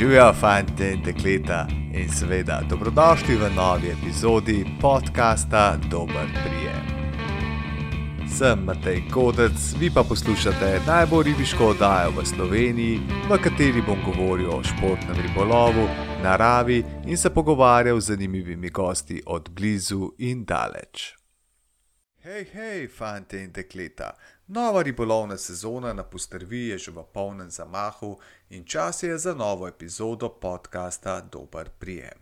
Živijo fanti in dekleta in seveda dobrodošli v novi epizodi podcasta Dober prijem. Sem Matej Kodec, vi pa poslušate najbolj ribiško oddajo v Sloveniji, v kateri bom govoril o športnem ribolovu, naravi in se pogovarjal z zanimivimi gosti od blizu in daleč. Hej, hej, fanti in dekleta! Nova ribolovna sezona na postrvi je že v polnem zamahu in čas je za novo epizodo podcasta Dober prijem.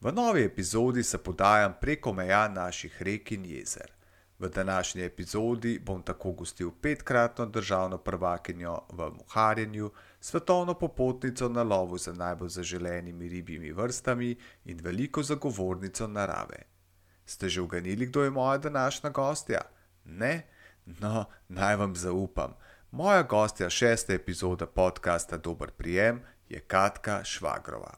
V novi epizodi se podajam preko meja naših rek in jezer. V današnji epizodi bom tako gostil petkratno državno prvakinjo v muharjenju, svetovno popotnico na lovu za najbolj zaželenimi ribjimi vrstami in veliko zagovornico narave. Ste že uganili, kdo je moja današnja gostja? Ne? No, naj vam zaupam. Moja gostja šeste epizode podcasta Dober prijem je Katka Švagrova.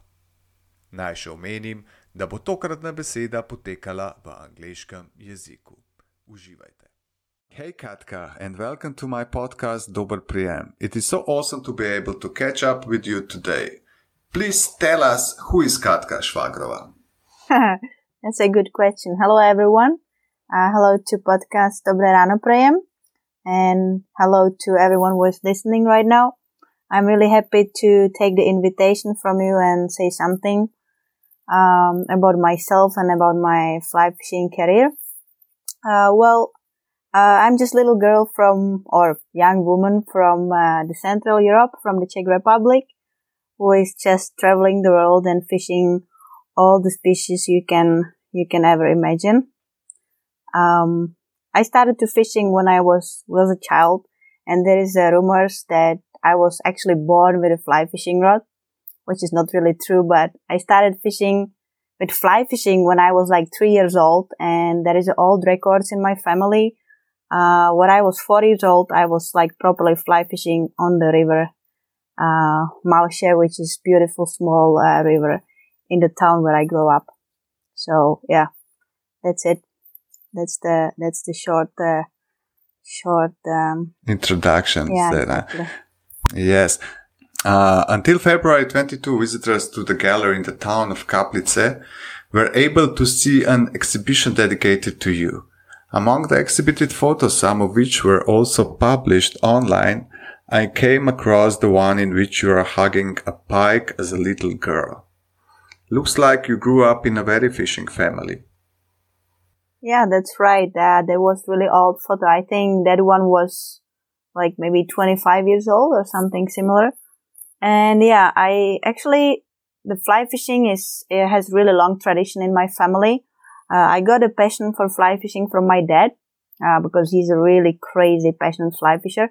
Naj še omenim, da bo tokratna beseda potekala v angleškem jeziku. Uživajte. Hey Katka, and welcome to my podcast Dober prijem. It is so awesome to be able to catch up with you today. Please tell us who is Katka Švagrova. That's a good question. Hello, everyone. Uh, hello to podcast Dobre Rano Prajem. And hello to everyone who is listening right now. I'm really happy to take the invitation from you and say something um, about myself and about my fly fishing career. Uh, well, uh, I'm just little girl from, or young woman from uh, the Central Europe, from the Czech Republic, who is just traveling the world and fishing all the species you can you can ever imagine. Um, I started to fishing when I was was a child, and there is rumors that I was actually born with a fly fishing rod, which is not really true. But I started fishing with fly fishing when I was like three years old, and there is old records in my family. Uh, when I was four years old, I was like properly fly fishing on the river, uh, Malše, which is beautiful small uh, river in the town where I grew up. So yeah, that's it. That's the that's the short uh, short um, Introduction. yeah uh, exactly. Yes. Uh, until February 22, visitors to the gallery in the town of Kaplice were able to see an exhibition dedicated to you. Among the exhibited photos, some of which were also published online, I came across the one in which you are hugging a pike as a little girl. Looks like you grew up in a very fishing family. Yeah, that's right. Uh, that was really old photo. I think that one was like maybe 25 years old or something similar. And yeah, I actually, the fly fishing is, it has really long tradition in my family. Uh, I got a passion for fly fishing from my dad, uh, because he's a really crazy passionate fly fisher.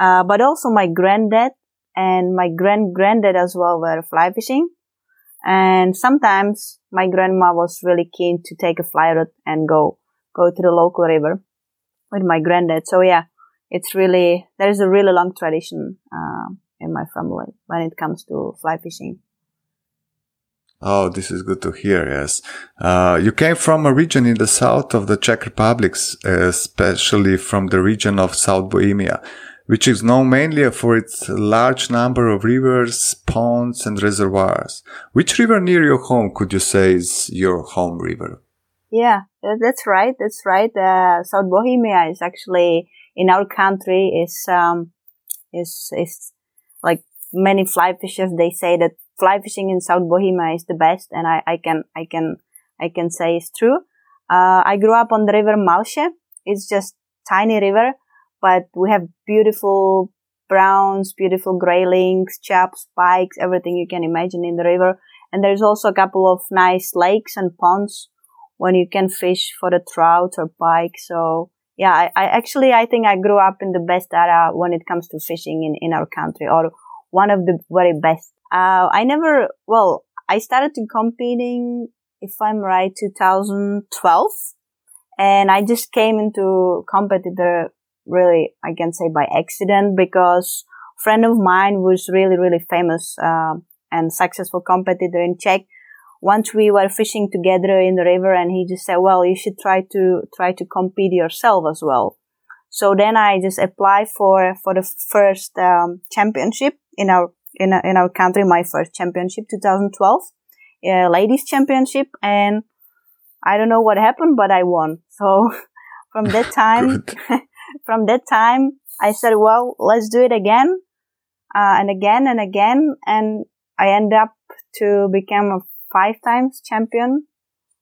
Uh, but also my granddad and my grand granddad as well were fly fishing. And sometimes my grandma was really keen to take a fly rod and go, go to the local river with my granddad. So yeah, it's really, there is a really long tradition, um, in my family when it comes to fly fishing. Oh, this is good to hear. Yes. Uh, you came from a region in the south of the Czech Republic, especially from the region of South Bohemia, which is known mainly for its large number of rivers, ponds, and reservoirs. Which river near your home could you say is your home river? Yeah, that's right. That's right. Uh, South Bohemia is actually in our country is um is is like many fly fishers. They say that fly fishing in South Bohemia is the best, and I, I can I can I can say it's true. Uh, I grew up on the river Malše. It's just tiny river, but we have beautiful browns, beautiful graylings, chaps, pikes, everything you can imagine in the river. And there's also a couple of nice lakes and ponds when you can fish for the trout or pike. So yeah, I, I actually, I think I grew up in the best area when it comes to fishing in, in our country or one of the very best. Uh, I never, well, I started to competing, if I'm right, 2012 and I just came into competitor really, I can say by accident because a friend of mine was really, really famous, uh, and successful competitor in Czech once we were fishing together in the river and he just said, well, you should try to, try to compete yourself as well. So then I just applied for, for the first, um, championship in our in, in our country, my first championship, 2012, uh, ladies championship. And I don't know what happened, but I won. So from that time, from that time, I said, well, let's do it again, uh, and again and again. And I end up to become a five times champion,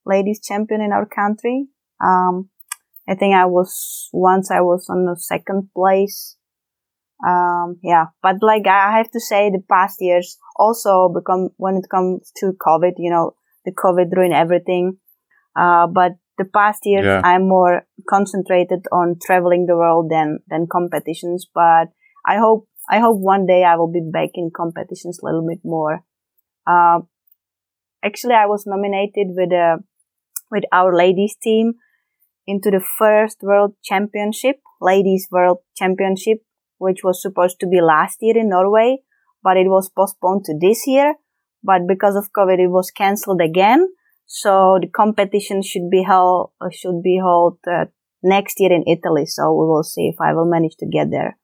ladies champion in our country. Um, I think I was once I was on the second place. Um, yeah, but like I have to say the past years also become when it comes to COVID, you know, the COVID ruined everything. Uh, but the past years yeah. I'm more concentrated on traveling the world than, than competitions. But I hope, I hope one day I will be back in competitions a little bit more. Uh, actually I was nominated with, a, uh, with our ladies team into the first world championship, ladies world championship, which was supposed to be last year in Norway, but it was postponed to this year. But because of COVID, it was cancelled again. So the competition should be held, uh, should be held uh, next year in Italy. So we will see if I will manage to get there.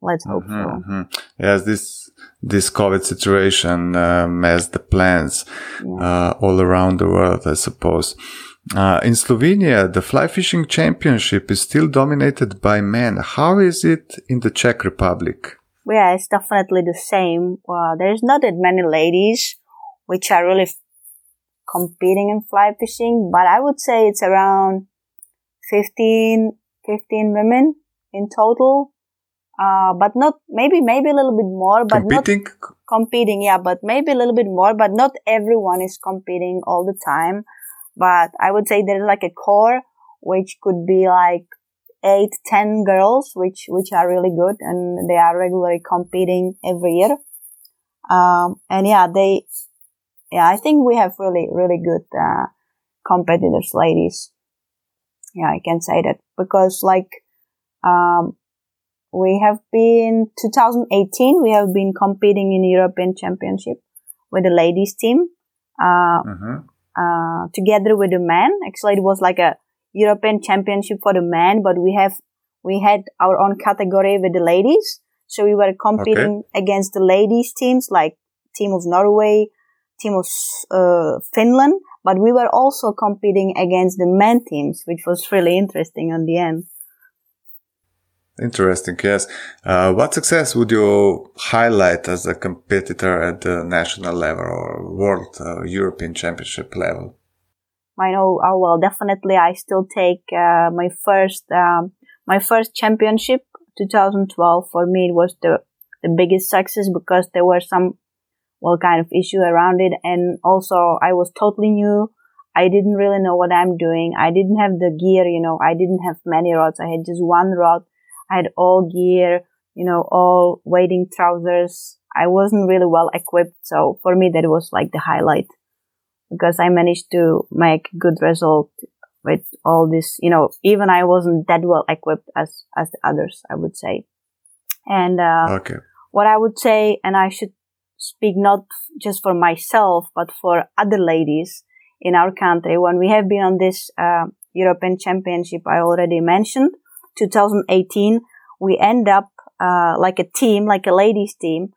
Let's hope mm-hmm, so. Mm-hmm. Yes, this this COVID situation uh, messed the plans yeah. uh, all around the world, I suppose. Uh, in Slovenia, the fly fishing championship is still dominated by men. How is it in the Czech Republic? Yeah, it's definitely the same. Well, there's not that many ladies which are really competing in fly fishing, but I would say it's around 15, 15 women in total. Uh, but not, maybe, maybe a little bit more, but competing? not competing. Yeah, but maybe a little bit more, but not everyone is competing all the time. But I would say there's like a core, which could be like eight, ten girls, which, which are really good and they are regularly competing every year. Um, and yeah, they, yeah, I think we have really, really good, uh, competitors, ladies. Yeah, I can say that because like, um, we have been 2018 we have been competing in european championship with the ladies team uh, mm-hmm uh, together with the men. Actually, it was like a European championship for the men, but we have, we had our own category with the ladies. So we were competing okay. against the ladies teams like team of Norway, team of uh, Finland, but we were also competing against the men teams, which was really interesting on the end. Interesting, yes. Uh, what success would you highlight as a competitor at the national level or world uh, European championship level? I know, oh well, definitely I still take uh, my first, um, my first championship, 2012. For me, it was the, the biggest success because there were some, well, kind of issue around it. And also I was totally new. I didn't really know what I'm doing. I didn't have the gear, you know, I didn't have many rods. I had just one rod I had all gear, you know, all wading trousers. I wasn't really well equipped. So for me, that was like the highlight because I managed to make good result with all this, you know, even I wasn't that well equipped as, as the others, I would say. And, uh, okay. what I would say, and I should speak not just for myself, but for other ladies in our country, when we have been on this, uh, European championship I already mentioned, 2018, we end up uh, like a team, like a ladies team,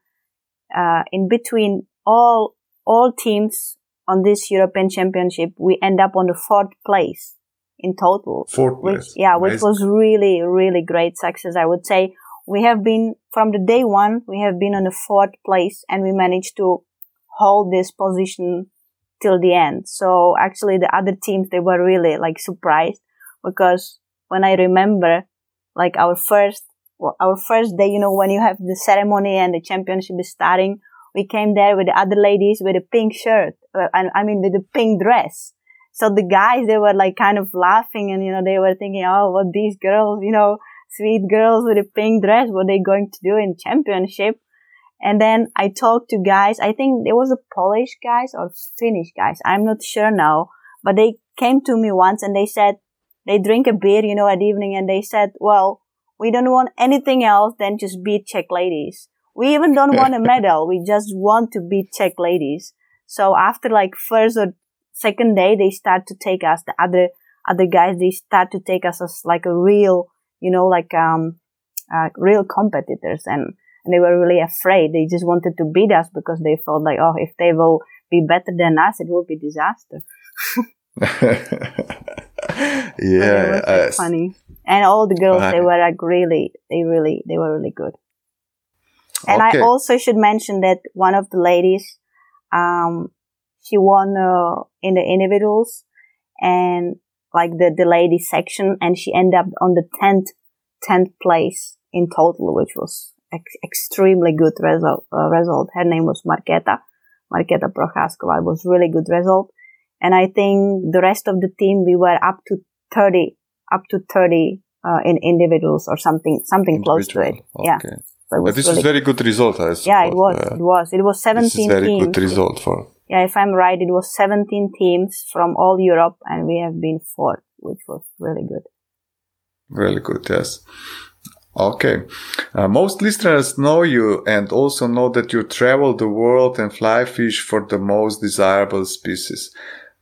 uh, in between all all teams on this European Championship. We end up on the fourth place in total. Fourth which, place. Yeah, which was really really great success. I would say we have been from the day one. We have been on the fourth place, and we managed to hold this position till the end. So actually, the other teams they were really like surprised because when I remember like our first, well, our first day, you know, when you have the ceremony and the championship is starting, we came there with the other ladies with a pink shirt, uh, and I mean with a pink dress. So the guys, they were like kind of laughing and, you know, they were thinking, oh, what these girls, you know, sweet girls with a pink dress, what they going to do in championship? And then I talked to guys, I think there was a Polish guys or Finnish guys. I'm not sure now, but they came to me once and they said, they drink a beer, you know, at evening and they said, well, we don't want anything else than just beat Czech ladies. We even don't want a medal. We just want to beat Czech ladies. So after like first or second day, they start to take us, the other, other guys, they start to take us as like a real, you know, like, um, uh, real competitors. And and they were really afraid. They just wanted to beat us because they felt like, oh, if they will be better than us, it will be disaster. yeah, uh, funny. And all the girls, they were like really, they really, they were really good. And okay. I also should mention that one of the ladies, um, she won uh, in the individuals and like the, the lady section and she ended up on the 10th, 10th place in total, which was ex- extremely good result, uh, result. Her name was Marketa, Marketa Prochaskova. It was really good result. And I think the rest of the team, we were up to 30, up to 30, uh, in individuals or something, something Individual. close to it. Okay. Yeah. So but this really is very good result. I suppose. Yeah, it was. Uh, it was. It was 17 this is very teams. good result for. Yeah, if I'm right, it was 17 teams from all Europe, and we have been fourth, which was really good. Really good, yes. Okay. Uh, most listeners know you and also know that you travel the world and fly fish for the most desirable species.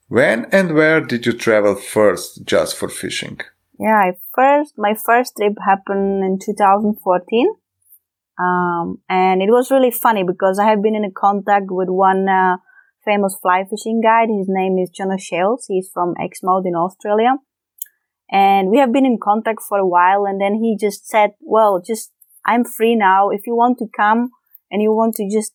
When and where did you travel first just for fishing? Yeah, I first, my first trip happened in 2014. Um, and it was really funny because I have been in contact with one, uh, famous fly fishing guide. His name is John O'Shales. He's from Exmouth in Australia. And we have been in contact for a while. And then he just said, well, just, I'm free now. If you want to come and you want to just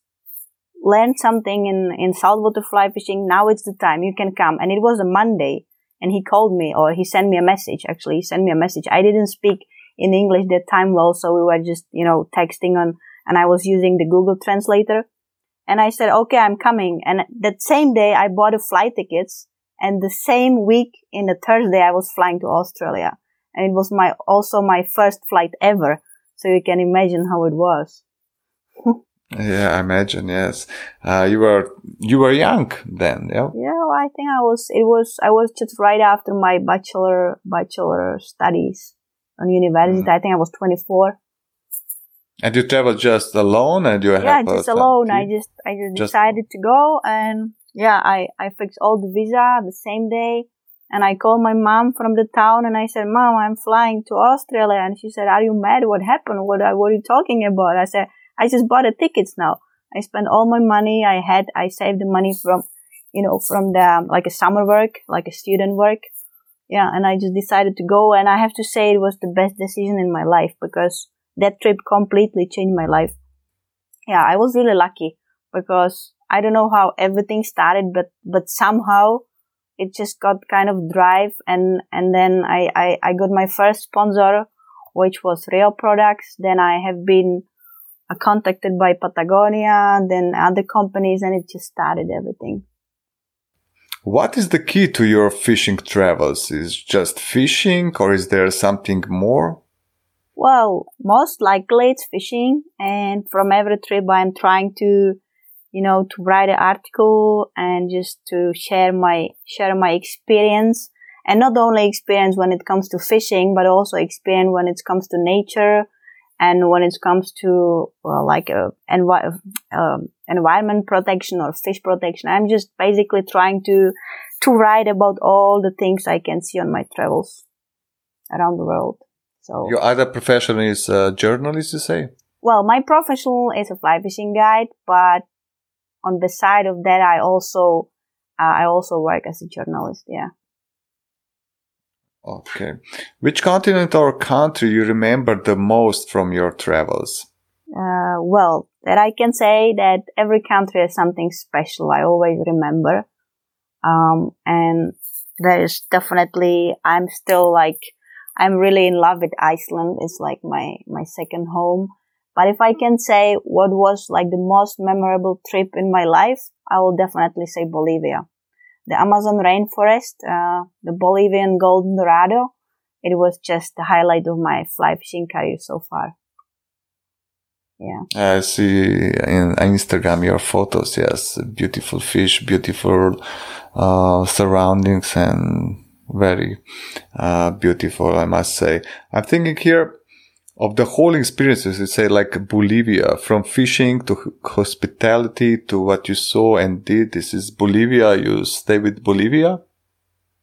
learn something in, in saltwater fly fishing, now it's the time. You can come. And it was a Monday and he called me or he sent me a message. Actually, he sent me a message. I didn't speak in English that time well, so we were just, you know, texting on, and I was using the Google translator. And I said, okay, I'm coming. And that same day, I bought a flight tickets. And the same week in the Thursday, I was flying to Australia. And it was my, also my first flight ever. So you can imagine how it was. yeah, I imagine. Yes. Uh, you were, you were young then. Yeah. Yeah. Well, I think I was, it was, I was just right after my bachelor, bachelor studies on university. Mm. I think I was 24. And you travel just alone and you have yeah, just alone. I just, I just, just, decided to go and yeah, I, I fixed all the visa the same day. And I called my mom from the town and I said, mom, I'm flying to Australia. And she said, are you mad? What happened? What, uh, what are you talking about? I said, I just bought the tickets now. I spent all my money I had. I saved the money from, you know, from the, um, like a summer work, like a student work. Yeah. And I just decided to go. And I have to say it was the best decision in my life because that trip completely changed my life. Yeah, I was really lucky because I don't know how everything started, but, but somehow it just got kind of drive and, and then I, I, I got my first sponsor, which was Rio Products. Then I have been uh, contacted by Patagonia, then other companies, and it just started everything. What is the key to your fishing travels? Is just fishing or is there something more? Well, most likely it's fishing. And from every trip, I'm trying to, you know, to write an article and just to share my, share my experience. And not only experience when it comes to fishing, but also experience when it comes to nature and when it comes to, well, like, uh, envi- uh, environment protection or fish protection. I'm just basically trying to, to write about all the things I can see on my travels around the world. So your other profession is a journalist, you say? Well, my professional is a fly fishing guide, but on the side of that, I also uh, I also work as a journalist. Yeah. Okay. Which continent or country you remember the most from your travels? Uh, well, that I can say that every country has something special. I always remember. Um, and there's definitely, I'm still like I'm really in love with Iceland. It's like my, my second home. But if I can say what was like the most memorable trip in my life, I will definitely say Bolivia. The Amazon rainforest, uh, the Bolivian golden dorado. It was just the highlight of my fly fishing career so far. Yeah. I see in Instagram your photos. Yes. Beautiful fish, beautiful, uh, surroundings and very uh, beautiful, I must say. I'm thinking here of the whole experiences, let's say like Bolivia, from fishing to hospitality to what you saw and did. This is Bolivia. You stay with Bolivia?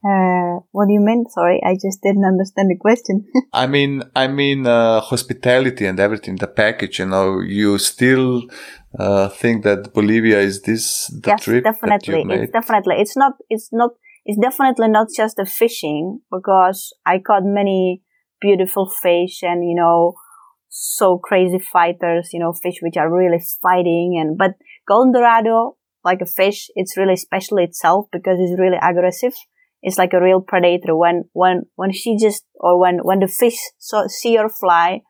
Uh, what do you mean? Sorry, I just didn't understand the question. I mean, I mean, uh, hospitality and everything, the package. You know, you still uh, think that Bolivia is this the yes, trip definitely. It's definitely. It's not. It's not. It's definitely not just the fishing because I caught many beautiful fish and you know so crazy fighters. You know, fish which are really fighting and but golden dorado like a fish, it's really special itself because it's really aggressive it's like a real predator when when when she just or when when the fish so, see your fly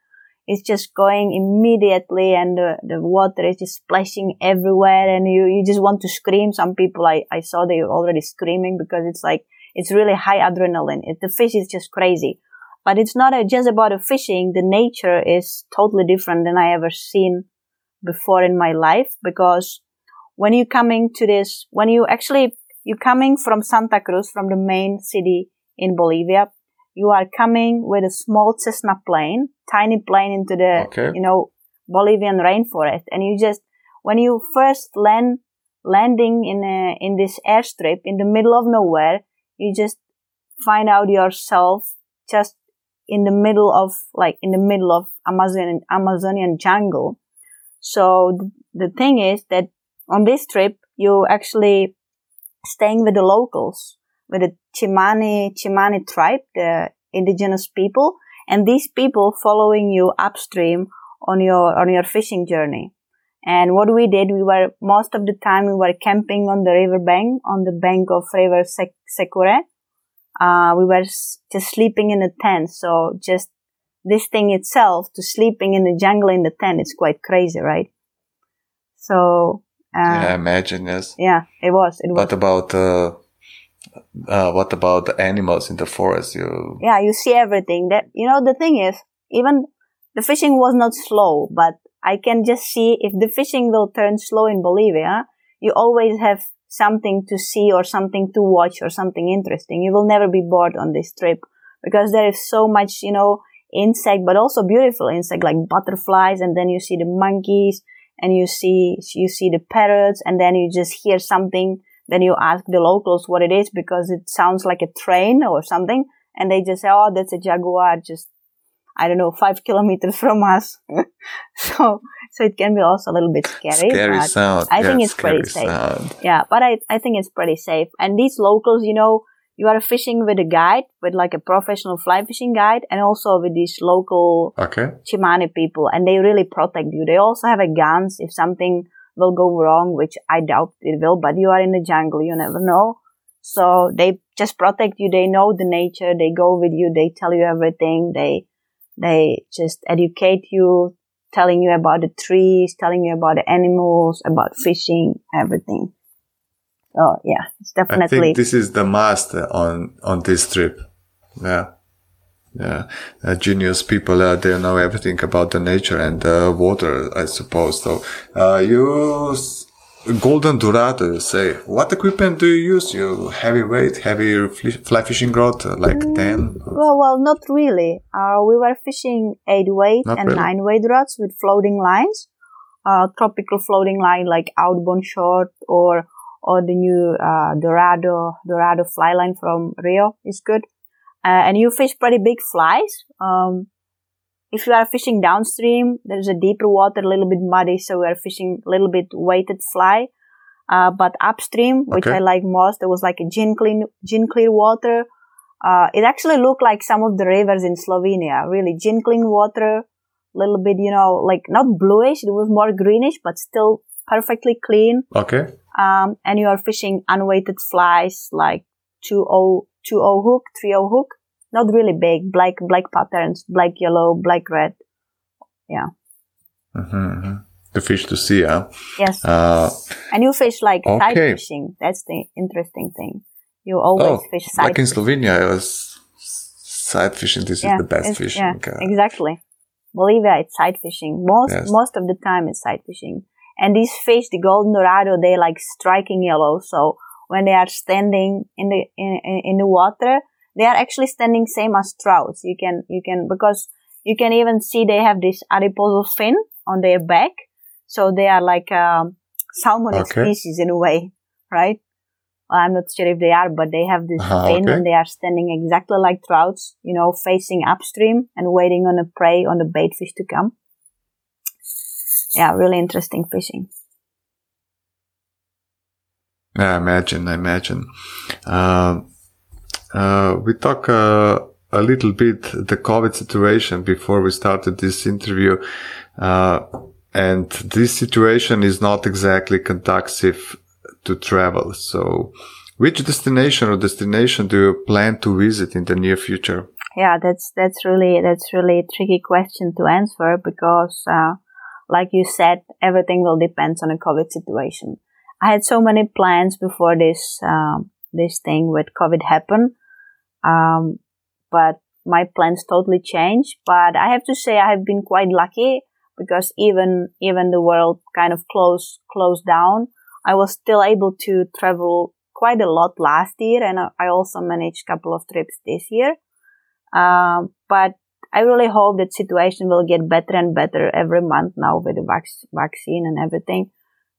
it's just going immediately and the, the water is just splashing everywhere and you, you just want to scream. Some people I, I saw they were already screaming because it's like it's really high adrenaline. It, the fish is just crazy. But it's not a, just about the fishing. The nature is totally different than i ever seen before in my life because when you coming to this when you actually you're coming from Santa Cruz, from the main city in Bolivia. You are coming with a small Cessna plane, tiny plane into the, okay. you know, Bolivian rainforest. And you just, when you first land, landing in a, in this airstrip in the middle of nowhere, you just find out yourself just in the middle of, like, in the middle of Amazonian, Amazonian jungle. So the thing is that on this trip, you actually staying with the locals, with the Chimani, Chimani tribe, the indigenous people, and these people following you upstream on your, on your fishing journey. And what we did, we were, most of the time we were camping on the river bank, on the bank of river Sec- Secure. Uh, we were s- just sleeping in a tent. So just this thing itself to sleeping in the jungle in the tent, it's quite crazy, right? So uh, yeah, imagine this. Yeah, it was. It was. What about uh, uh, what about the animals in the forest? You yeah, you see everything. That you know, the thing is, even the fishing was not slow, but I can just see if the fishing will turn slow in Bolivia, you always have something to see or something to watch or something interesting. You will never be bored on this trip because there is so much, you know, insect, but also beautiful insect like butterflies, and then you see the monkeys and you see you see the parrots and then you just hear something then you ask the locals what it is because it sounds like a train or something and they just say oh that's a jaguar just i don't know five kilometers from us so so it can be also a little bit scary scary sound i yeah, think it's pretty safe sound. yeah but I, I think it's pretty safe and these locals you know you are fishing with a guide, with like a professional fly fishing guide, and also with these local okay. Chimani people, and they really protect you. They also have a guns if something will go wrong, which I doubt it will, but you are in the jungle, you never know. So they just protect you. They know the nature. They go with you. They tell you everything. They, they just educate you, telling you about the trees, telling you about the animals, about fishing, everything. So yeah, it's definitely. I think this is the must on on this trip. Yeah, genius people, uh, they know everything about the nature and the water, I suppose. So, uh, you golden dorado, you say. What equipment do you use? You heavy weight heavy fly fishing rod, uh, like mm, ten? Well, well, not really. Uh, we were fishing eight weight not and really. nine weight rods with floating lines. Uh, tropical floating line like outbound short or or the new uh, Dorado Dorado fly line from Rio is good. Uh, and you fish pretty big flies. Um, if you are fishing downstream, there's a deeper water, a little bit muddy, so we are fishing a little bit weighted fly. Uh, but upstream, which okay. I like most, there was like a gin clean, gin clear water. Uh, it actually looked like some of the rivers in Slovenia, really gin clean water, a little bit, you know, like not bluish, it was more greenish, but still perfectly clean. Okay um, and you are fishing unweighted flies like 2 0 hook, 3 0 hook. Not really big, black, black patterns, black, yellow, black, red. Yeah. Mm-hmm, mm-hmm. The fish to see, huh? Yes. Uh, and you fish like okay. side fishing. That's the interesting thing. You always oh, fish side Like in Slovenia, I was side fishing. This yeah, is the best fishing. Yeah, uh, exactly. Bolivia, it's side fishing. Most, yes. most of the time it's side fishing. And these fish, the golden dorado, they like striking yellow. So when they are standing in the, in, in the water, they are actually standing same as trouts. You can, you can, because you can even see they have this adipose fin on their back. So they are like, um, salmon okay. species in a way, right? well, I'm not sure if they are, but they have this Ah, fin okay. and they are standing exactly like trouts, you know, facing upstream and waiting on a prey on the bait fish to come. Yeah, really interesting fishing. I imagine, I imagine. Uh, uh, we talk uh, a little bit the COVID situation before we started this interview, uh, and this situation is not exactly conducive to travel. So, which destination or destination do you plan to visit in the near future? Yeah, that's that's really that's really a tricky question to answer because, uh, like you said, everything will depend on the COVID situation. I had so many plans before this um, this thing with COVID happened, um, but my plans totally changed. But I have to say I have been quite lucky because even even the world kind of closed closed down, I was still able to travel quite a lot last year, and I- also managed a couple of trips this year. Um, but I really hope that situation will get better and better every month now with the vac- vaccine and everything.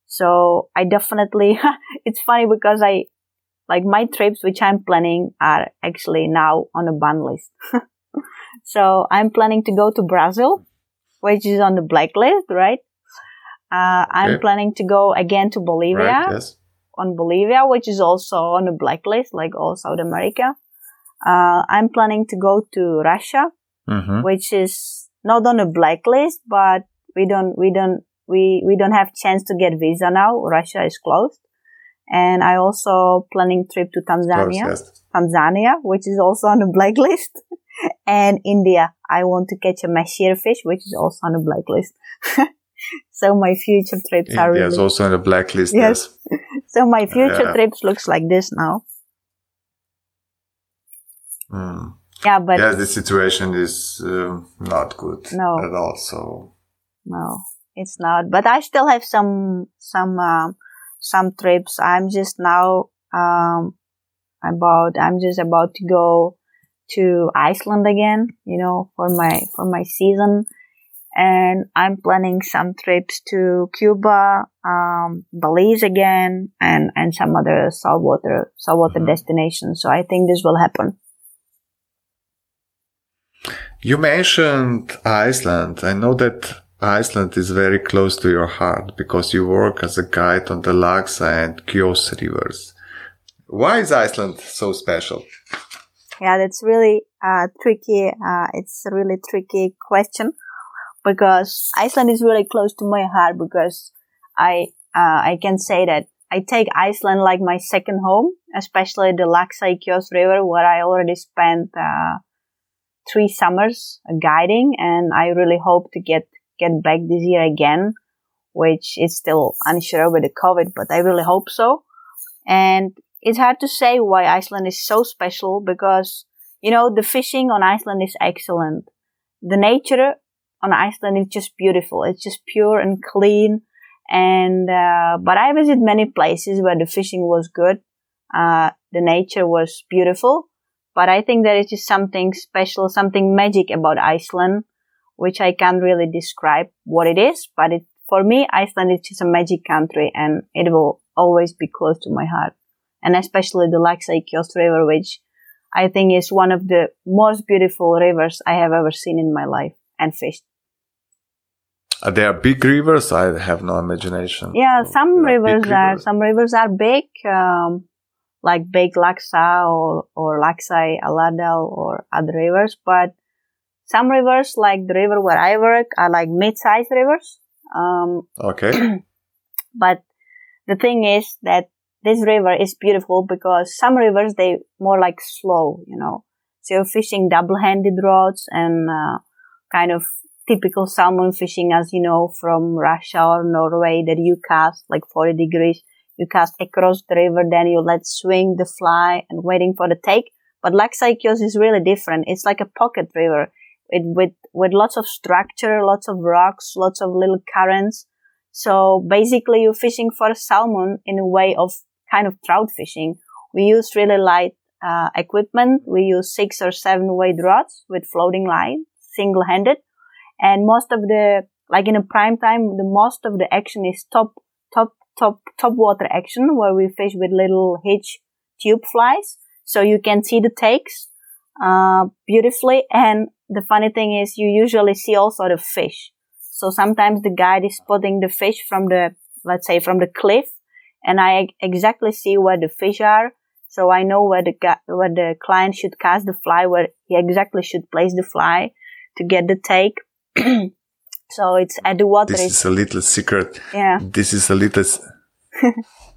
So I definitely, it's funny because I, like my trips which I'm planning are actually now on a ban list. so I'm planning to go to Brazil, which is on the blacklist, right? Uh, I'm Okay. planning to go again to Bolivia Right? Yes. on Bolivia, which is also on the blacklist, like all South America. Uh, I'm planning to go to Russia, hmm which is not on the blacklist, but we don't, we don't, we, we don't have chance to get visa now. Russia is closed. And I also planning trip to Tanzania. Tanzania, which is also on the blacklist. and India. I want to catch a mahseer fish, which is also on the blacklist. so my future trips are India really is also on the blacklist. Yes. Yes. so my future Yeah. trips looks like this now. Mm. Yeah, but yeah, the situation is um, not good No. at all. So no, it's not. But I still have some some um, some trips. I'm just now um about I'm just about to go to Iceland again. You know, for my for my season. And I'm planning some trips to Cuba, um, Belize again, and, and some other saltwater, saltwater Mhm. destinations. So I think this will happen. you mentioned Iceland. I know that Iceland is very close to your heart because you work as a guide on the Laxa and Kjos rivers. Why is Iceland so special? Yeah, that's really uh, tricky. Uh, it's a really tricky question because Iceland is really close to my heart because I uh, I can say that I take Iceland like my second home, especially the Laxá í Kjós River where I already spent uh, three summers guiding, and I really hope to get get back this year again, which is still unsure with the COVID, but I really hope so. And it's hard to say why Iceland is so special because, you know, the fishing on Iceland is excellent. The nature on Iceland is just beautiful. It's just pure and clean. And, uh, but I visited many places where the fishing was good. Uh, the nature was beautiful. But I think there is just something special, something magic about Iceland, which I can't really describe what it is. But it, for me, Iceland is just a magic country and it will always be close to my heart and especially the Laxá í Kjós River, which I think is one of the most beautiful rivers I have ever seen in my life and fished. Are there big rivers? I have no imagination. Yeah, So some there rivers are some rivers are big, um, like Big Laksa or or Laxá í Aðaldal or other rivers, but some rivers like the river where I work are like mid-sized rivers. Um, Okay. but the thing is that this river is beautiful because some rivers they more like slow you know so you're fishing double-handed rods and uh, kind of typical salmon fishing as you know from russia or norway that you cast like 40 degrees you cast across the river then you let swing the fly and waiting for the take but Laxá í Kjós is really different it's like a pocket river it, with with lots of structure lots of rocks lots of little currents so basically you're fishing for salmon in a way of kind of trout fishing. We use really light uh, equipment. We use six or seven weight rods with floating line, single handed. And most of the, like in a prime time, the most of the action is top, top top top water action where we fish with little hitch tube flies, so you can see the takes uh, beautifully. And the funny thing is, you usually see all sort of fish. So sometimes the guide is spotting the fish from the let's say from the cliff, and I exactly see where the fish are. So I know where the where the client should cast the fly, where he exactly should place the fly to get the take. so it's at the water. This is a little secret. Yeah. This is a little.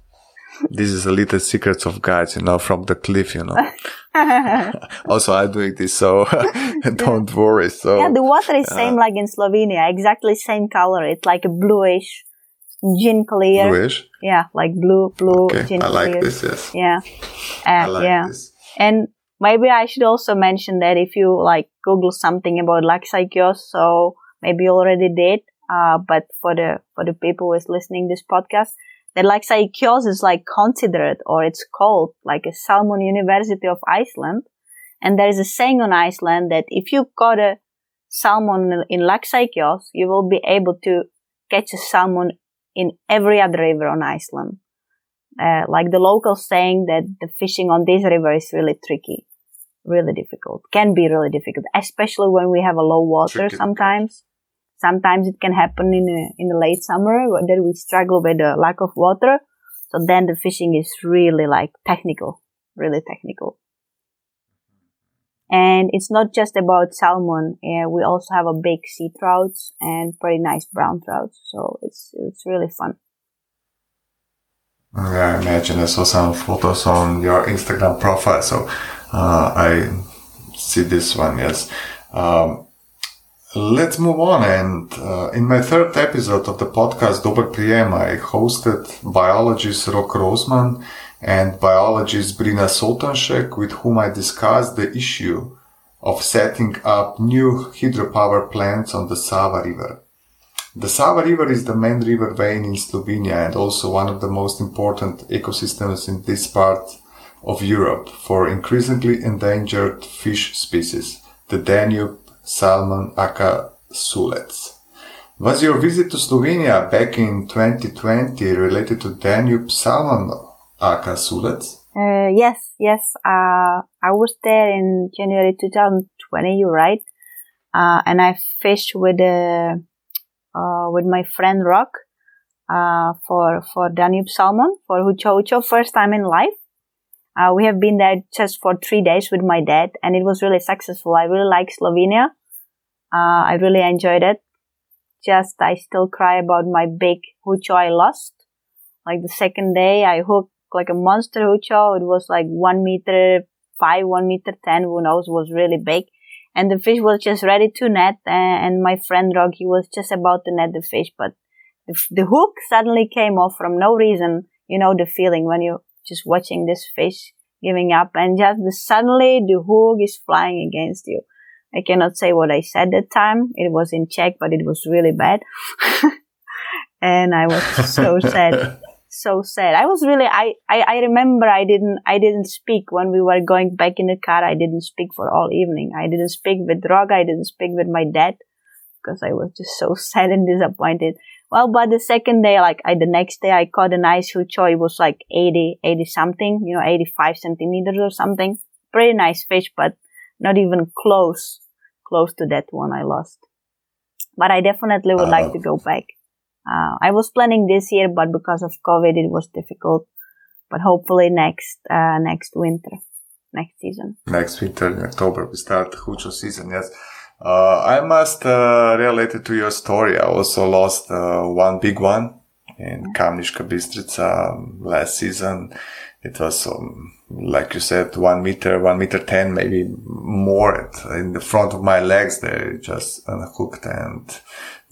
this is a little secrets of guides, you know, from the cliff, you know. also, I'm doing this, so don't yeah. worry. So yeah, the water is uh, same like in Slovenia, exactly same color. It's like a bluish, gin clear. Bluish. Yeah, like blue, blue. Okay. Gin I like clear. this. Yes. Yeah. Uh, I like yeah. this. And maybe I should also mention that if you like Google something about Laxá í Kjós, so maybe you already did. Uh, but for the for the people who is listening this podcast, that Laxá í Kjós is like considered or it's called like a Salmon University of Iceland. And there is a saying on Iceland that if you caught a salmon in Laxá í Kjós, you will be able to catch a salmon in every other river on Iceland. Uh, like the locals saying that the fishing on this river is really tricky, really difficult, can be really difficult, especially when we have a low water Tricky. sometimes. Sometimes it can happen in a, in the late summer that we struggle with the lack of water. So then the fishing is really like technical, really technical. And it's not just about salmon. Uh, we also have a big sea trouts and pretty nice brown trouts. So it's, it's really fun. Yeah, I imagine I saw some photos on your Instagram profile, so uh, I see this one. Yes. Um, let's move on. And uh, in my third episode of the podcast Dober Prijem, I hosted biologist Rok Rosman and biologist Brina Soltanšek, with whom I discussed the issue of setting up new hydropower plants on the Sava River. The Sava River is the main river vein in Slovenia and also one of the most important ecosystems in this part of Europe for increasingly endangered fish species, the Danube salmon aka sulec. Was your visit to Slovenia back in 2020 related to Danube salmon aka sulec? Uh, yes, yes. Uh, I was there in January 2020. You're right. Uh, and I fished with uh, uh, with my friend Rok uh, for for Danube salmon for Hucho Hucho, first time in life. Uh, we have been there just for three days with my dad, and it was really successful. I really like Slovenia. Uh, I really enjoyed it. Just I still cry about my big Hucho I lost. Like the second day, I hooked like a monster Hucho. It was like one meter five, one meter ten. Who knows? Was really big and the fish was just ready to net and my friend Rok, he was just about to net the fish, but the, the, hook suddenly came off from no reason. You know the feeling when you're just watching this fish giving up and just the, suddenly the hook is flying against you. I cannot say what I said that time. It was in Czech, but it was really bad. and I was so sad so sad. I was really, I, I, I remember I didn't, I didn't speak when we were going back in the car. I didn't speak for all evening. I didn't speak with Droga. I didn't speak with my dad because I was just so sad and disappointed. Well, but the second day, like I, the next day I caught a nice hucho. It was like 80, 80 something, you know, 85 centimeters or something. Pretty nice fish, but not even close, close to that one I lost. But I definitely would uh, like to go back. Uh, I was planning this year, but because of COVID, it was difficult. But hopefully next, uh, next winter, next season. Next winter in October, we start Hucho season, yes. Uh, I must, uh, relate it to your story. I also lost, uh, one big one in. Kamniška Bistrica um, last season. It was, um, like you said, one meter, one meter ten, maybe more in the front of my legs. They just unhooked and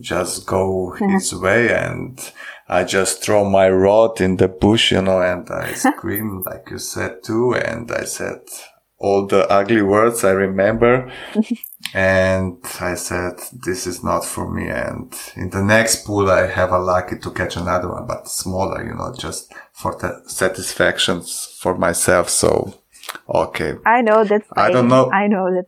just go his way and I just throw my rod in the bush, you know, and I scream like you said too. And I said all the ugly words I remember. and I said, this is not for me. And in the next pool, I have a lucky to catch another one, but smaller, you know, just for the satisfactions for myself. So, okay. I know that. I don't know. I know that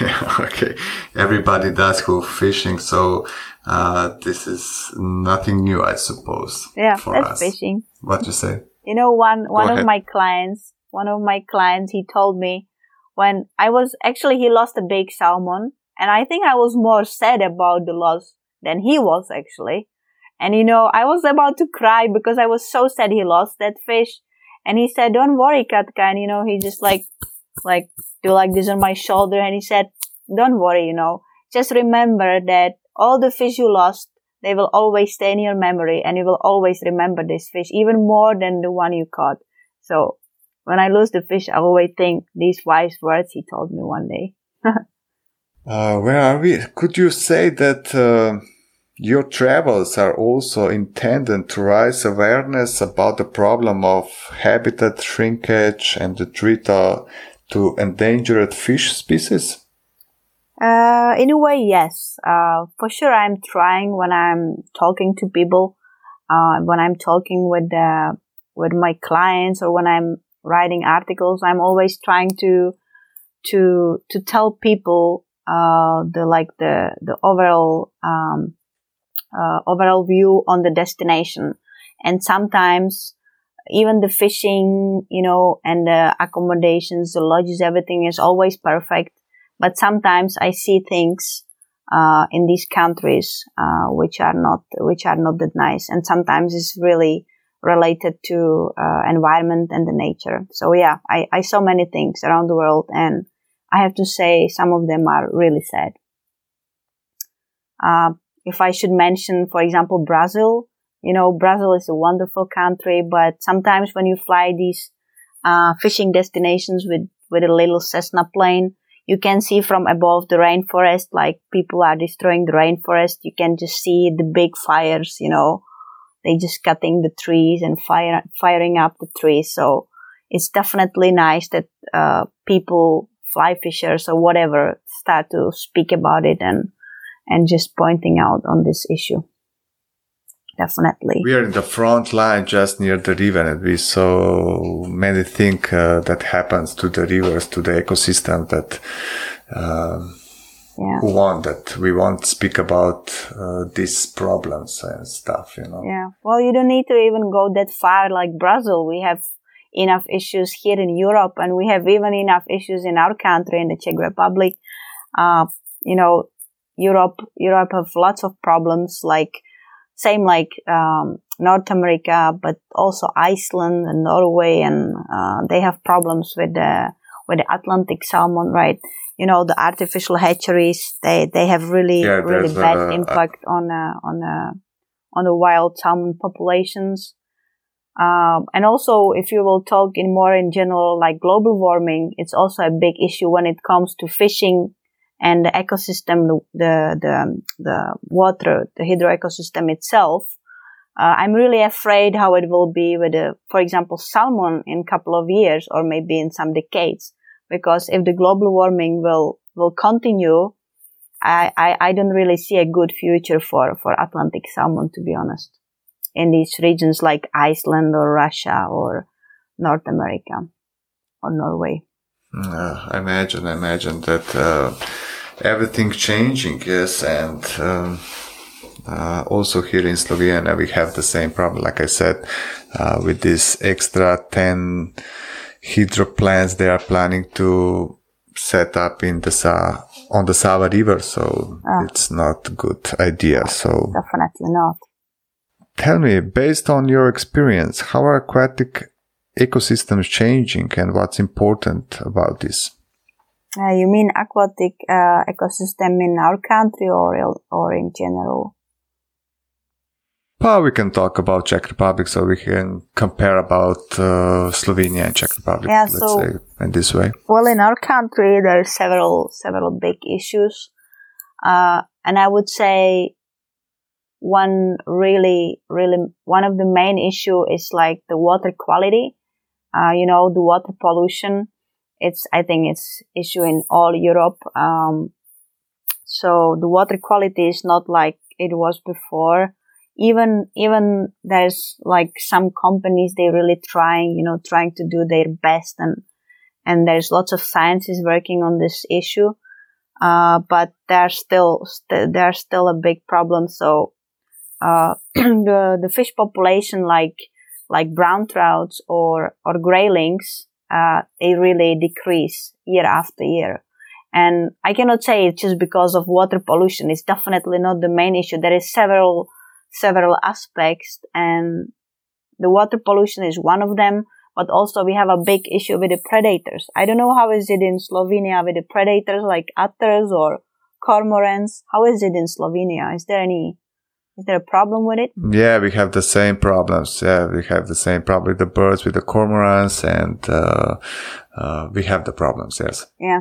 Yeah, okay. Everybody does go fishing, so uh, this is nothing new, I suppose. Yeah, for that's us. fishing. What you say? You know, one one of my clients, one of my clients, he told me when I was actually he lost a big salmon, and I think I was more sad about the loss than he was actually. And you know, I was about to cry because I was so sad he lost that fish. And he said, "Don't worry, Katka." And you know, he just like like do like this on my shoulder and he said, don't worry, you know, just remember that all the fish you lost, they will always stay in your memory and you will always remember this fish even more than the one you caught. So when I lose the fish, I always think these wise words he told me one day. uh, where are we? Could you say that, uh, your travels are also intended to raise awareness about the problem of habitat shrinkage and the threat to endangered fish species? Uh, in a way, yes. Uh, for sure, I'm trying when I'm talking to people, uh, when I'm talking with uh, with my clients, or when I'm writing articles. I'm always trying to to to tell people uh, the like the the overall um, uh, overall view on the destination, and sometimes even the fishing, you know, and the accommodations, the lodges, everything is always perfect. But sometimes I see things, uh, in these countries, uh, which are not, which are not that nice. And sometimes it's really related to, uh, environment and the nature. So yeah, I, I saw many things around the world and I have to say some of them are really sad. Uh, if I should mention, for example, Brazil, you know, Brazil is a wonderful country, but sometimes when you fly these uh, fishing destinations with, with a little Cessna plane, you can see from above the rainforest, like people are destroying the rainforest. You can just see the big fires, you know, they just cutting the trees and fire, firing up the trees. So it's definitely nice that, uh, people, fly fishers or whatever, start to speak about it and, and just pointing out on this issue definitely. We are in the front line just near the river and we saw many things uh, that happens to the rivers, to the ecosystem that uh, yeah. who want that we won't speak about uh, these problems and stuff, you know. Yeah. Well, you don't need to even go that far like Brazil. We have enough issues here in Europe and we have even enough issues in our country, in the Czech Republic. Uh, you know, Europe, Europe have lots of problems like same like um, North America, but also Iceland and Norway, and uh, they have problems with the with the Atlantic salmon, right? You know, the artificial hatcheries they they have really yeah, really bad uh, impact on uh, on uh, on the wild salmon populations. Um, and also, if you will talk in more in general, like global warming, it's also a big issue when it comes to fishing and the ecosystem, the, the, the water, the hydro ecosystem itself, uh, I'm really afraid how it will be with, the, for example, salmon in a couple of years or maybe in some decades. Because if the global warming will, will continue, I, I, I don't really see a good future for, for Atlantic salmon, to be honest, in these regions like Iceland or Russia or North America or Norway. Uh, I imagine, I imagine that uh, everything changing, yes, and um, uh, also here in Slovenia we have the same problem. Like I said, uh, with this extra ten hydro plants they are planning to set up in the Sa on the Sava River, so oh. it's not a good idea. So definitely not. Tell me, based on your experience, how are aquatic ecosystems changing and what's important about this? Uh, you mean aquatic uh, ecosystem in our country or or in general? Well, we can talk about Czech Republic, so we can compare about uh, Slovenia and Czech Republic. Yeah, let's so, say in this way. Well, in our country, there are several several big issues, uh, and I would say one really, really one of the main issue is like the water quality uh, you know, the water pollution. It's, I think it's issue in all Europe. Um, so the water quality is not like it was before. Even, even there's like some companies, they really trying, you know, trying to do their best and, and there's lots of scientists working on this issue. uh, but there's still st- there's still a big problem. So uh, the the fish population, like like brown trouts or or graylings, uh, they really decrease year after year. And I cannot say it's just because of water pollution. It's definitely not the main issue. There is several several aspects, and the water pollution is one of them. But also we have a big issue with the predators. I don't know how is it in Slovenia with the predators like otters or cormorants. How is it in Slovenia? Is there any is there a problem with it? Yeah, we have the same problems. Yeah, we have the same problem with the birds, with the cormorants, and uh, uh, we have the problems. Yes. Yeah.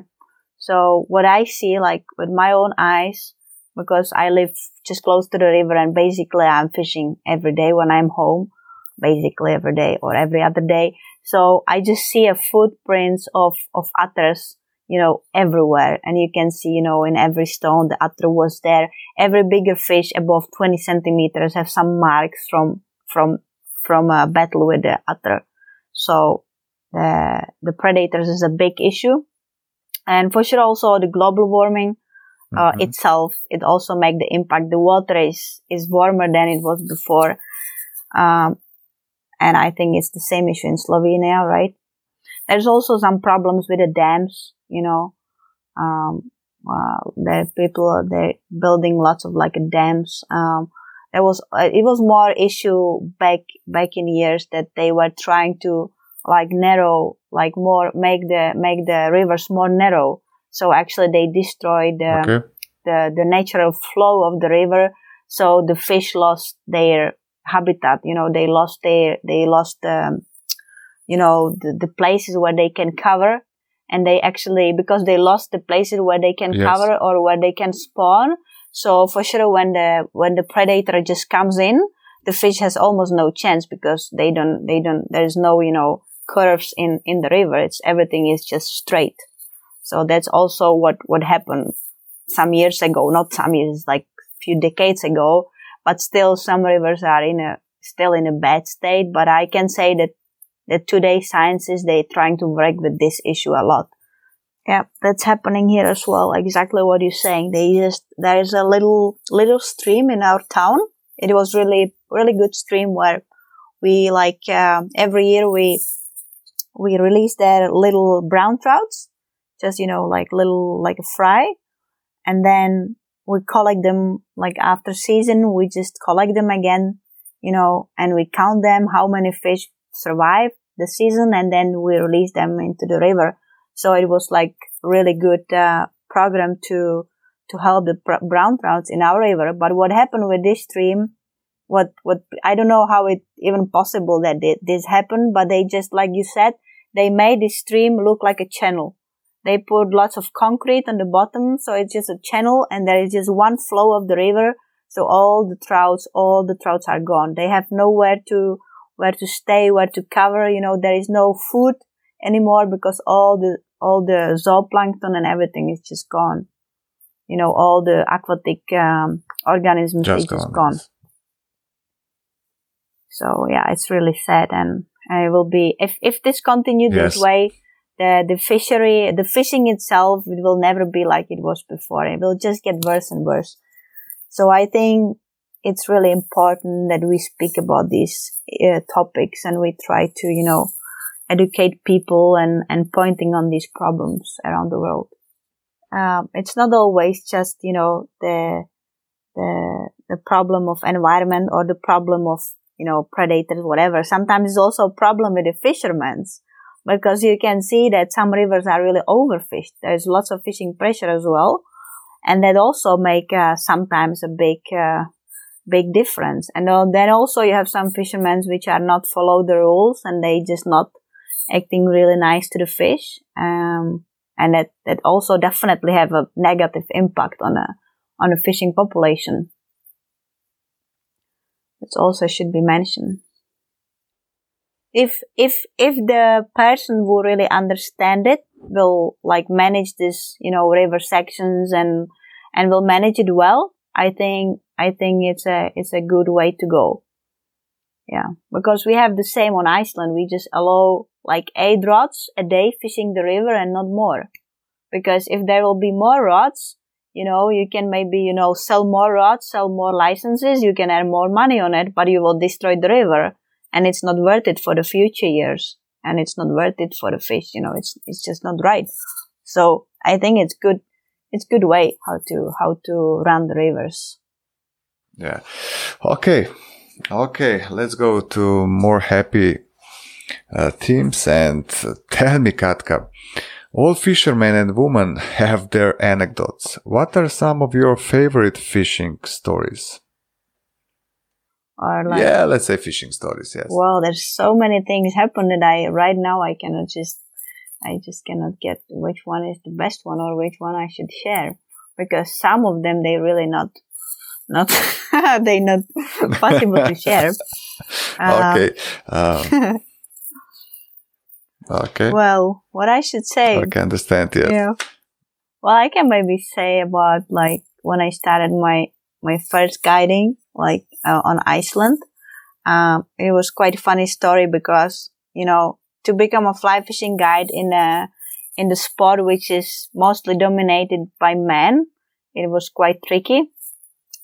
So what I see, like with my own eyes, because I live just close to the river, and basically I'm fishing every day when I'm home, basically every day or every other day. So I just see a footprints of of otters you know, everywhere. And you can see, you know, in every stone, the otter was there. Every bigger fish above 20 centimeters have some marks from, from, from a battle with the otter. So the, the predators is a big issue. And for sure also the global warming, uh, mm-hmm. itself, it also make the impact. The water is, is warmer than it was before. Um, and I think it's the same issue in Slovenia, right? There's also some problems with the dams you know, um, uh, the people they're building lots of like dams. Um, there was uh, it was more issue back back in years that they were trying to like narrow, like more make the make the rivers more narrow. So actually, they destroyed the okay. the the natural flow of the river. So the fish lost their habitat. You know, they lost their they lost um, you know the, the places where they can cover and they actually because they lost the places where they can yes. cover or where they can spawn so for sure when the when the predator just comes in the fish has almost no chance because they don't they don't there's no you know curves in in the river it's everything is just straight so that's also what what happened some years ago not some years like few decades ago but still some rivers are in a still in a bad state but i can say that that today scientists they're trying to work with this issue a lot. Yeah, that's happening here as well. Exactly what you're saying. They just there's a little little stream in our town. It was really really good stream where we like uh, every year we we release their little brown trouts, just you know like little like a fry, and then we collect them like after season. We just collect them again, you know, and we count them how many fish survive the season and then we release them into the river. So it was like really good uh, program to to help the pr- brown trouts in our river. But what happened with this stream? What what I don't know how it even possible that this happened, but they just like you said, they made this stream look like a channel. They put lots of concrete on the bottom, so it's just a channel, and there is just one flow of the river. So all the trouts, all the trouts are gone. They have nowhere to where to stay, where to cover. You know, there is no food anymore because all the all the zooplankton and everything is just gone. You know, all the aquatic um, organisms just gone. just gone. So yeah, it's really sad, and, and it will be if if this continues yes. this way, the the fishery, the fishing itself, it will never be like it was before. It will just get worse and worse. So I think it's really important that we speak about these uh, topics and we try to, you know, educate people and, and pointing on these problems around the world. Um, it's not always just, you know, the, the, the problem of environment or the problem of, you know, predators, whatever. Sometimes it's also a problem with the fishermen because you can see that some rivers are really overfished. There's lots of fishing pressure as well. And that also make uh, sometimes a big uh, big difference. And then also you have some fishermen which are not follow the rules and they just not acting really nice to the fish. Um, and that, that also definitely have a negative impact on a, on a fishing population. It also should be mentioned. If, if, if the person will really understand it, will like manage this, you know, river sections and, and will manage it well, I think I think it's a it's a good way to go. Yeah, because we have the same on Iceland. We just allow like eight rods a day fishing the river and not more, because if there will be more rods, you know, you can maybe, you know, sell more rods, sell more licenses, you can earn more money on it, but you will destroy the river and it's not worth it for the future years and it's not worth it for the fish, you know, it's, it's just not right. So I think it's good, it's good way how to, how to run the rivers. Yeah. Okay. Okay. Let's go to more happy uh, themes and uh, tell me, Katka, all fishermen and women have their anecdotes. What are some of your favorite fishing stories? Or like, yeah, let's say fishing stories. Yes. Well, there's so many things happen that I right now I cannot just I just cannot get which one is the best one or which one I should share because some of them they really not not they not possible to share. okay. Um, okay. Well, what I should say. I can understand. Yes. Yeah. Well, I can maybe say about like when I started my my first guiding, like uh, on Iceland. Um, it was quite a funny story because you know to become a fly fishing guide in a in the sport which is mostly dominated by men, it was quite tricky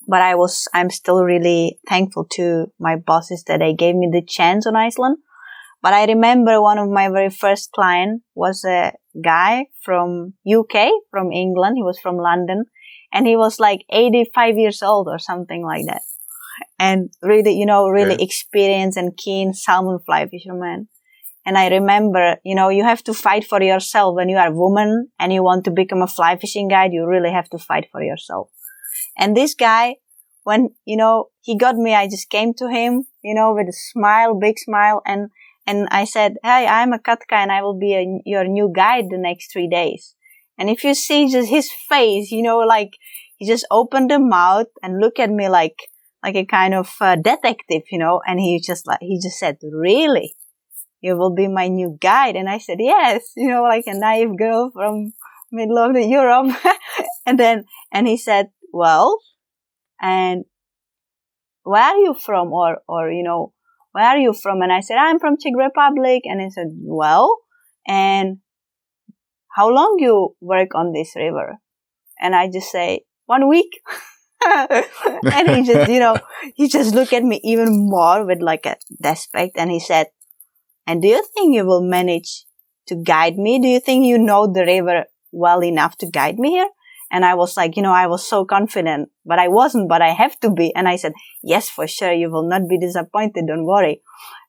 but I was, I'm still really thankful to my bosses that they gave me the chance on Iceland. But I remember one of my very first client was a guy from UK, from England. He was from London and he was like 85 years old or something like that. And really, you know, really yeah. experienced and keen salmon fly fisherman. And I remember, you know, you have to fight for yourself when you are a woman and you want to become a fly fishing guide. You really have to fight for yourself. And this guy, when, you know, he got me, I just came to him, you know, with a smile, big smile. And, and I said, Hey, I'm a Katka and I will be a, your new guide the next three days. And if you see just his face, you know, like he just opened the mouth and looked at me like, like a kind of uh, detective, you know, and he just like, he just said, really? You will be my new guide. And I said, yes, you know, like a naive girl from middle of the Europe. and then, and he said, well, and where are you from? Or, or, you know, where are you from? And I said, I'm from Czech Republic. And he said, well, and how long you work on this river? And I just say, one week. and he just, you know, he just looked at me even more with like a respect and he said, and do you think you will manage to guide me? Do you think you know the river well enough to guide me here? And I was like, you know, I was so confident, but I wasn't, but I have to be. And I said, yes, for sure. You will not be disappointed. Don't worry.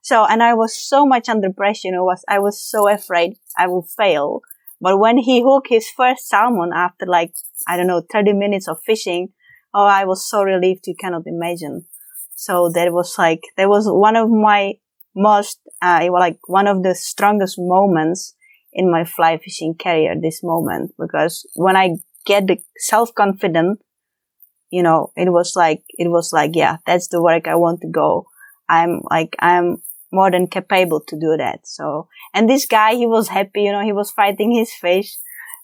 So, and I was so much under pressure. You know, was, I was so afraid I will fail. But when he hooked his first salmon after like, I don't know, 30 minutes of fishing, oh, I was so relieved you cannot imagine. So that was like, that was one of my most, uh, like one of the strongest moments in my fly fishing career, this moment, because when I get the self confident, you know, it was like, it was like, yeah, that's the work I want to go. I'm like, I'm more than capable to do that. So, and this guy, he was happy, you know, he was fighting his fish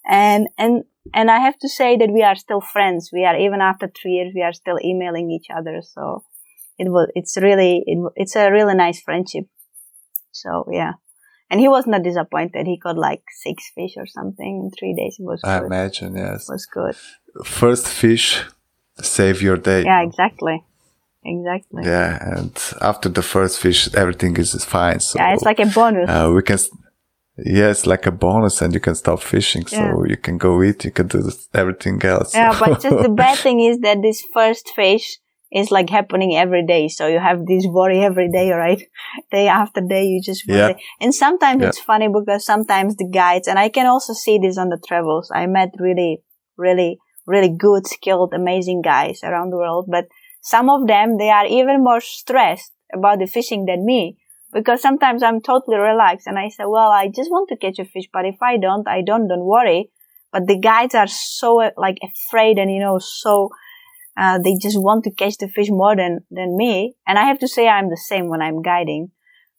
and, and, and I have to say that we are still friends. We are, even after three years, we are still emailing each other. So it was, it's really, it, it's a really nice friendship. So yeah. And he was not disappointed. He caught like six fish or something in three days. It was I imagine, yes. It was good. First fish, save your day. Yeah, exactly. Exactly. Yeah, and after the first fish, everything is fine. So, yeah, it's like a bonus. Uh, we can, yeah, it's like a bonus, and you can stop fishing. So yeah. you can go eat, you can do everything else. Yeah, but just the bad thing is that this first fish, is like happening every day. So you have this worry every day, right? Day after day, you just worry. Yeah. And sometimes yeah. it's funny because sometimes the guides, and I can also see this on the travels. I met really, really, really good, skilled, amazing guys around the world. But some of them, they are even more stressed about the fishing than me because sometimes I'm totally relaxed and I say, well, I just want to catch a fish, but if I don't, I don't, don't worry. But the guides are so like afraid and, you know, so, uh, they just want to catch the fish more than, than me. And I have to say I'm the same when I'm guiding.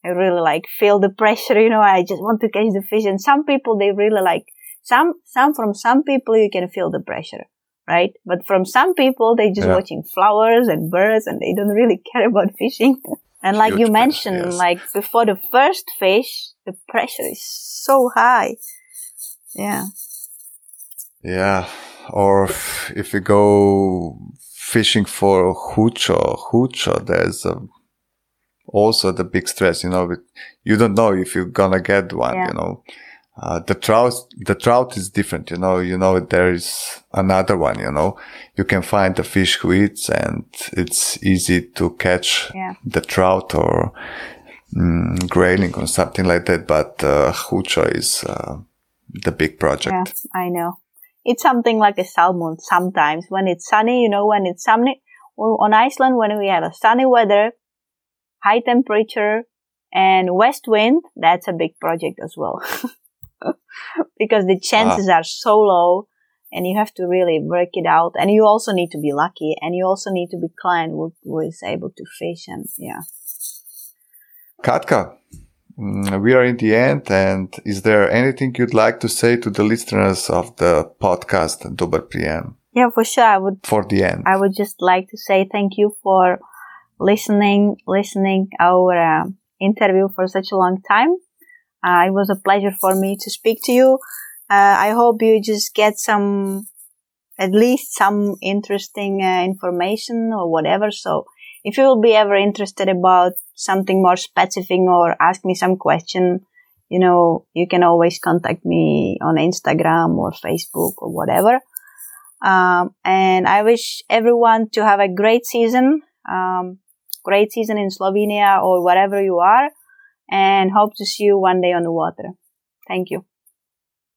I really like feel the pressure, you know, I just want to catch the fish. And some people, they really like, some, some, from some people, you can feel the pressure, right? But from some people, they just yeah. watching flowers and birds and they don't really care about fishing. And like Huge you mentioned, yes. like before the first fish, the pressure is so high. Yeah. Yeah. Or if you go fishing for hucho, hucho, there's a, also the big stress, you know, you don't know if you're gonna get one, yeah. you know. Uh, the trout, the trout is different, you know, you know, there is another one, you know, you can find a fish who eats and it's easy to catch yeah. the trout or mm, grayling or something like that. But, uh, Hucho is, uh, the big project. Yeah, I know. It's something like a salmon sometimes when it's sunny, you know, when it's sunny on Iceland, when we have a sunny weather, high temperature and west wind, that's a big project as well. because the chances ah. are so low and you have to really work it out. And you also need to be lucky and you also need to be client who, who is able to fish and yeah. Katka, mm, we are in the end. And is there anything you'd like to say to the listeners of the podcast Dobar Prijem? Yeah, for sure. I would, for the end, I would just like to say thank you for listening, listening our uh, interview for such a long time. Uh, it was a pleasure for me to speak to you. Uh, I hope you just get some, at least some interesting uh, information or whatever. So if you will be ever interested about something more specific or ask me some question, you know, you can always contact me on Instagram or Facebook or whatever. Um, and I wish everyone to have a great season, um, great season in Slovenia or wherever you are and hope to see you one day on the water. Thank you.